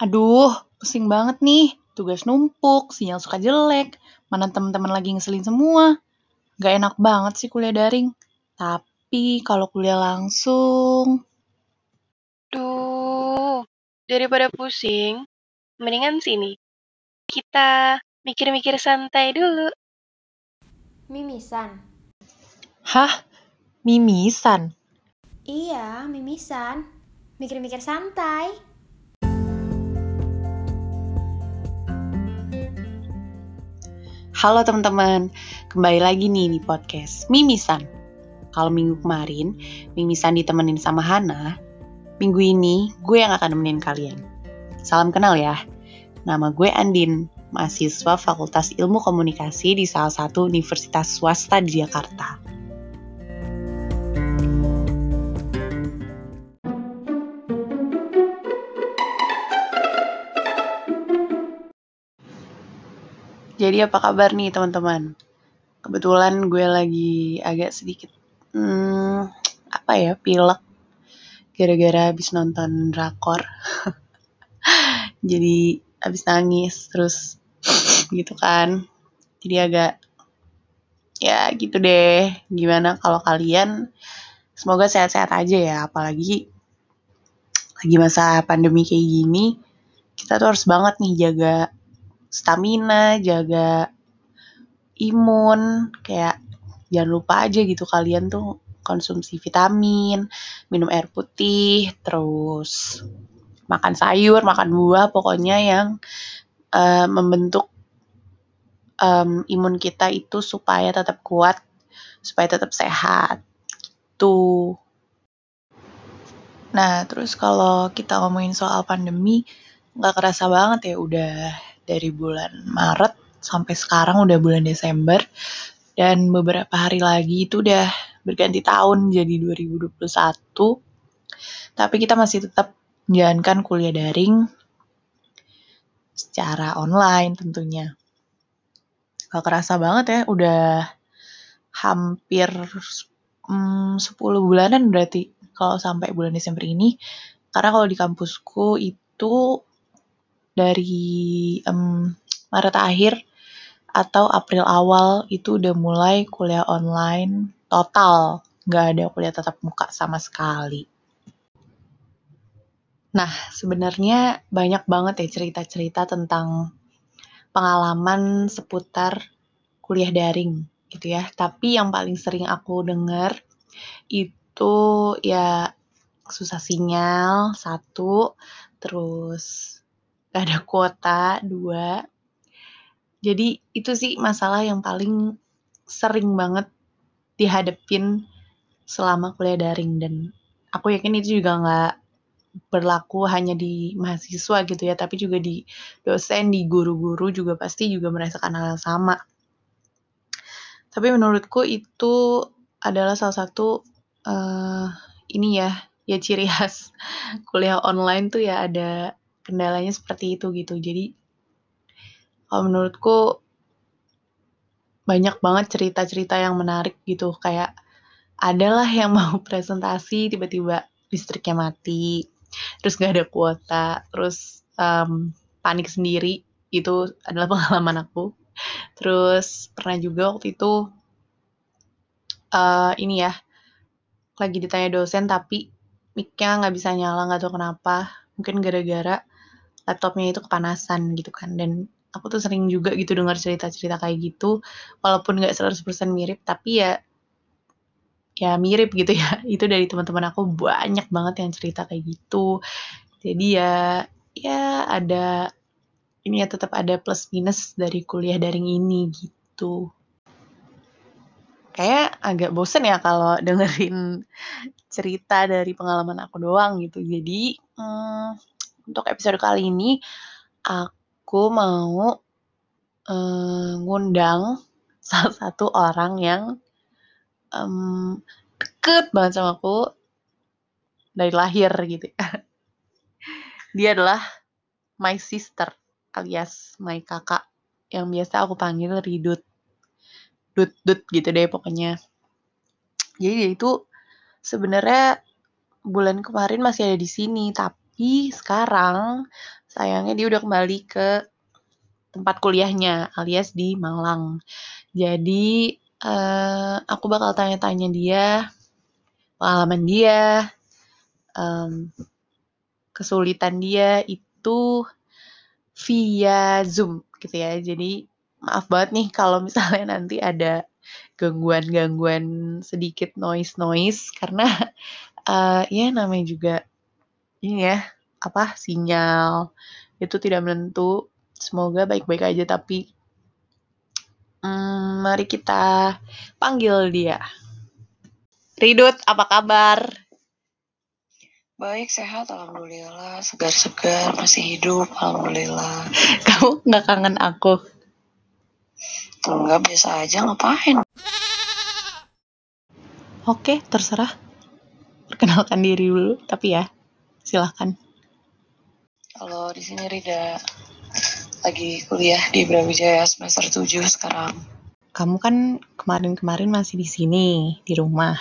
Aduh, pusing banget nih. Tugas numpuk, sinyal suka jelek, mana teman-teman lagi ngeselin semua. Gak enak banget sih kuliah daring. Tapi kalau kuliah langsung... Duh, daripada pusing, mendingan sini. Kita mikir-mikir santai dulu. Mimisan? Hah? Mimisan? Iya, mimisan. Mikir-mikir santai. Halo teman-teman, kembali lagi nih di podcast Mimisan. Kalau minggu kemarin, Mimisan ditemenin sama Hana, minggu ini gue yang akan nemenin kalian. Salam kenal ya, nama gue Andin, mahasiswa Fakultas Ilmu Komunikasi di salah satu universitas swasta di Jakarta. Jadi apa kabar nih teman-teman? Kebetulan gue lagi agak sedikit hmm, apa ya pilek gara-gara habis nonton drakor. Jadi habis nangis terus gitu kan. Jadi agak ya gitu deh. Gimana kalau kalian semoga sehat-sehat aja ya apalagi lagi masa pandemi kayak gini kita tuh harus banget nih jaga stamina, jaga imun, kayak jangan lupa aja gitu kalian tuh konsumsi vitamin, minum air putih, terus makan sayur, makan buah, pokoknya yang uh, membentuk um, imun kita itu supaya tetap kuat, supaya tetap sehat. Tuh. Nah, terus kalau kita ngomongin soal pandemi, nggak kerasa banget ya udah dari bulan Maret sampai sekarang udah bulan Desember. Dan beberapa hari lagi itu udah berganti tahun jadi 2021 tapi kita masih tetap menjalankan kuliah daring secara online tentunya. Gak kerasa banget ya udah hampir hmm, 10 bulanan berarti kalau sampai bulan Desember ini. Karena kalau di kampusku itu dari um, Maret akhir atau April awal itu udah mulai kuliah online total, nggak ada kuliah tatap muka sama sekali. Nah, sebenarnya banyak banget ya cerita-cerita tentang pengalaman seputar kuliah daring gitu ya. Tapi yang paling sering aku dengar itu ya susah sinyal satu, terus gak ada kuota dua. Jadi itu sih masalah yang paling sering banget dihadepin selama kuliah daring. Dan aku yakin itu juga nggak berlaku hanya di mahasiswa gitu ya tapi juga di dosen di guru-guru juga pasti juga merasakan hal yang sama. Tapi menurutku itu adalah salah satu uh, ini ya ya ciri khas kuliah online tuh ya ada kendalanya seperti itu gitu. Jadi kalau menurutku banyak banget cerita-cerita yang menarik gitu. Kayak adalah yang mau presentasi tiba-tiba listriknya mati terus gak ada kuota terus um, panik sendiri. Itu adalah pengalaman aku. Terus pernah juga waktu itu uh, ini ya lagi ditanya dosen tapi mic-nya nggak bisa nyala nggak tahu kenapa. Mungkin gara-gara laptopnya itu kepanasan gitu kan. Dan aku tuh sering juga gitu dengar cerita-cerita kayak gitu. Walaupun nggak 100% mirip tapi ya ya mirip gitu ya. Itu dari teman-teman aku banyak banget yang cerita kayak gitu. Jadi ya ya ada ini ya tetap ada plus minus dari kuliah daring ini gitu. Kayak agak bosen ya kalau dengerin cerita dari pengalaman aku doang gitu. Jadi hmm, untuk episode kali ini aku mau uh, ngundang salah satu orang yang um, deket banget sama aku dari lahir gitu. Dia adalah my sister alias my kakak yang biasa aku panggil Ridut. Dut dut gitu deh pokoknya. Jadi dia itu sebenarnya bulan kemarin masih ada di sini, tapi tapi sekarang sayangnya dia udah kembali ke tempat kuliahnya alias di Malang. Jadi uh, aku bakal tanya-tanya dia pengalaman dia, um, kesulitan dia itu via Zoom gitu ya. Jadi maaf banget nih kalau misalnya nanti ada gangguan-gangguan sedikit noise-noise karena uh, ya namanya juga ini ya apa sinyal itu tidak menentu. Semoga baik-baik aja tapi um, mari kita panggil dia. Ridut, apa kabar? Baik, sehat, alhamdulillah. Segar-segar, masih hidup, alhamdulillah. Kamu nggak kangen aku? Enggak, biasa aja, ngapain? Oke, terserah. Perkenalkan diri dulu, tapi ya, silahkan. Halo, di sini Rida. Lagi kuliah di Brawijaya semester 7 sekarang kamu kan kemarin-kemarin masih di sini, di rumah.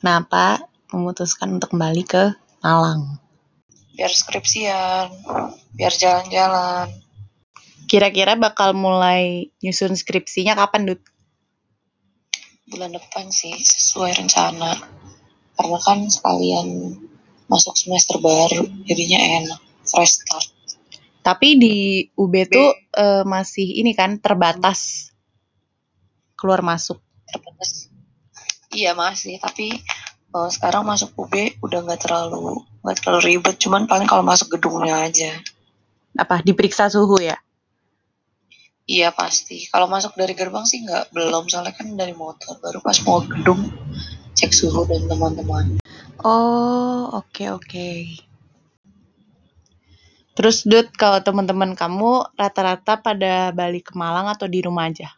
Kenapa memutuskan untuk kembali ke Malang? Biar skripsian, biar jalan-jalan. Kira-kira bakal mulai nyusun skripsinya kapan, Dut? Bulan depan sih, sesuai rencana. Karena kan sekalian masuk semester baru, jadinya enak, fresh start. Tapi di UB tuh uh, masih ini kan terbatas keluar masuk. Terbatas. Iya masih tapi uh, sekarang masuk UB udah nggak terlalu nggak terlalu ribet cuman paling kalau masuk gedungnya aja. Apa diperiksa suhu ya? Iya pasti. Kalau masuk dari gerbang sih nggak belum soalnya kan dari motor baru pas mau gedung cek suhu dan teman-teman oh oke okay, oke. Okay. Terus Dut, kalau teman-teman kamu rata-rata pada balik ke Malang atau di rumah aja?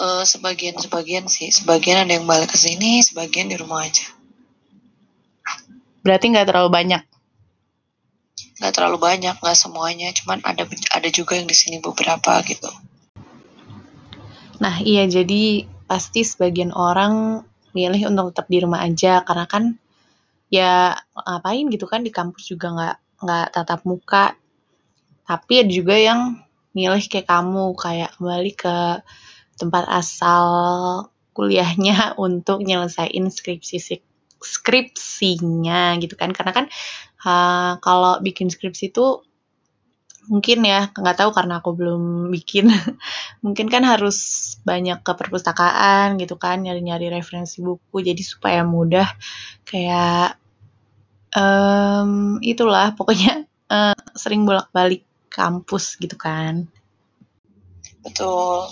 Uh, sebagian sebagian sih. Sebagian ada yang balik ke sini sebagian di rumah aja. Berarti nggak terlalu banyak? Nggak terlalu banyak nggak semuanya. Cuman ada ada juga yang di sini beberapa gitu. Nah iya jadi pasti sebagian orang milih untuk tetap di rumah aja karena kan ya ngapain gitu kan di kampus juga nggak nggak tatap muka. Tapi ada juga yang milih kayak kamu kayak kembali ke tempat asal kuliahnya untuk nyelesain skripsi skripsinya gitu kan. Karena kan uh, kalau bikin skripsi itu mungkin ya nggak tahu karena aku belum bikin. Mungkin kan harus banyak ke perpustakaan gitu kan nyari-nyari referensi buku jadi supaya mudah kayak um, itulah pokoknya uh, sering bolak-balik kampus gitu kan. Betul.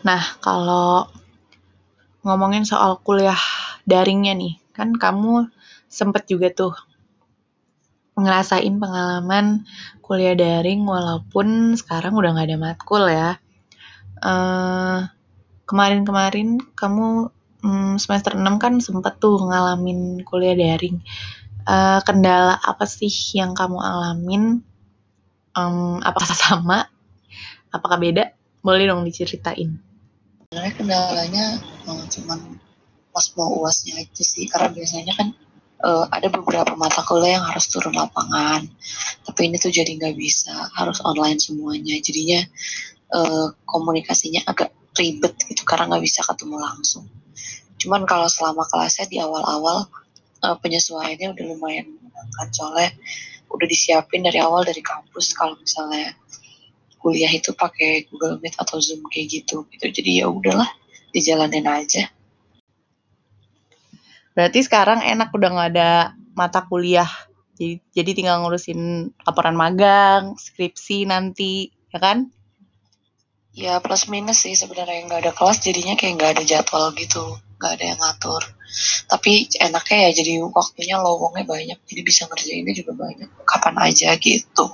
Nah, kalau ngomongin soal kuliah daringnya nih, kan kamu sempet juga tuh ngerasain pengalaman kuliah daring walaupun sekarang udah gak ada matkul ya. kemarin kemarin-kemarin kamu um, semester 6 kan sempet tuh ngalamin kuliah daring. Uh, kendala apa sih yang kamu alamin? Um, apakah sama? Apakah beda? Boleh dong diceritain sebenarnya kendalanya uh, cuman pas mau uasnya aja sih karena biasanya kan uh, ada beberapa mata kuliah yang harus turun lapangan tapi ini tuh jadi nggak bisa harus online semuanya. Jadinya uh, komunikasinya agak ribet gitu karena nggak bisa ketemu langsung. Cuman kalau selama kelasnya di awal-awal uh, penyesuaiannya udah lumayan menyenangkan soalnya udah disiapin dari awal dari kampus. Kalau misalnya kuliah itu pakai Google Meet atau Zoom kayak gitu gitu. Jadi ya udahlah dijalanin aja berarti sekarang enak udah nggak ada mata kuliah. Jadi, jadi tinggal ngurusin laporan magang skripsi nanti ya kan? Ya plus minus sih sebenarnya. Nggak ada kelas jadinya kayak nggak ada jadwal gitu. Nggak ada yang ngatur. Tapi enaknya ya jadi waktunya lowongnya banyak. Jadi bisa ngerjainnya juga banyak. Kapan aja gitu.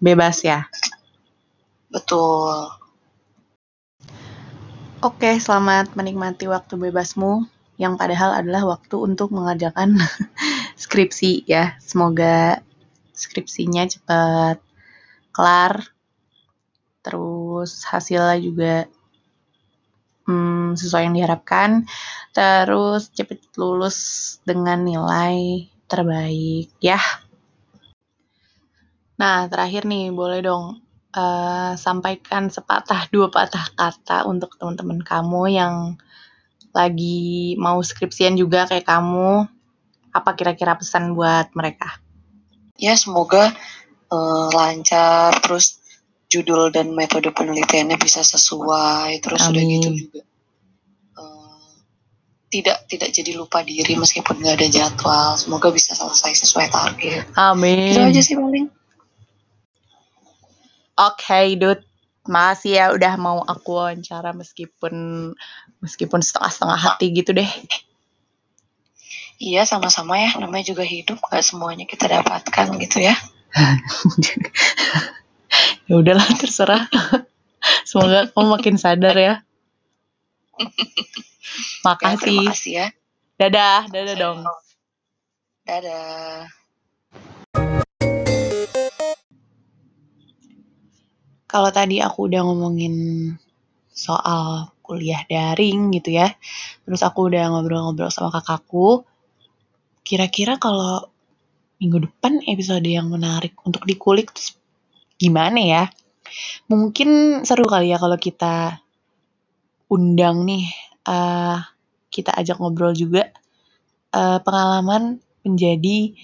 Bebas ya? Betul. Oke, selamat menikmati waktu bebasmu yang padahal adalah waktu untuk mengerjakan skripsi ya. Semoga skripsinya cepat kelar. Terus hasilnya juga hmm, sesuai yang diharapkan. Terus cepet lulus dengan nilai terbaik ya. Nah, terakhir nih, boleh dong uh, sampaikan sepatah dua patah kata untuk teman-teman kamu yang lagi mau skripsian juga kayak kamu. Apa kira-kira pesan buat mereka? Ya, semoga uh, lancar, terus judul dan metode penelitiannya bisa sesuai, terus Amin. udah gitu juga uh, tidak tidak jadi lupa diri meskipun nggak ada jadwal. Semoga bisa selesai sesuai target. Amin. Itu aja sih paling. Oke, okay, Dut. Makasih ya udah mau aku wawancara meskipun meskipun setengah-setengah hati gitu deh. Iya, sama-sama ya. Namanya juga hidup, gak semuanya kita dapatkan gitu ya. ya udahlah, terserah. Semoga kamu makin sadar ya. Makasih. Ya, makasih ya. Dadah, dadah dong. Dadah. Kalau tadi aku udah ngomongin soal kuliah daring gitu ya, terus aku udah ngobrol-ngobrol sama kakakku, kira-kira kalau minggu depan episode yang menarik untuk dikulik terus gimana ya? Mungkin seru kali ya kalau kita undang nih, uh, kita ajak ngobrol juga uh, pengalaman menjadi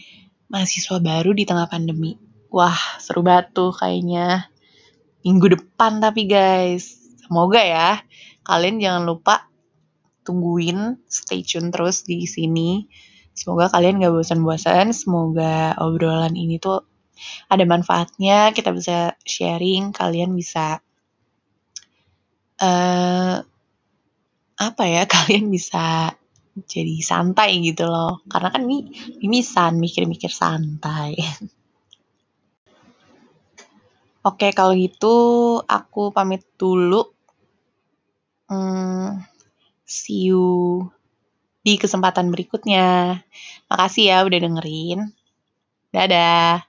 mahasiswa baru di tengah pandemi. Wah, seru banget tuh kayaknya minggu depan tapi guys. Semoga ya. Kalian jangan lupa tungguin, stay tune terus di sini. Semoga kalian gak bosan-bosan. Semoga obrolan ini tuh ada manfaatnya. Kita bisa sharing. Kalian bisa uh, apa ya? Kalian bisa jadi santai gitu loh. Karena kan ini mimisan mikir-mikir santai. Oke, kalau gitu aku pamit dulu. Hmm, see you di kesempatan berikutnya. Makasih ya udah dengerin. Dadah.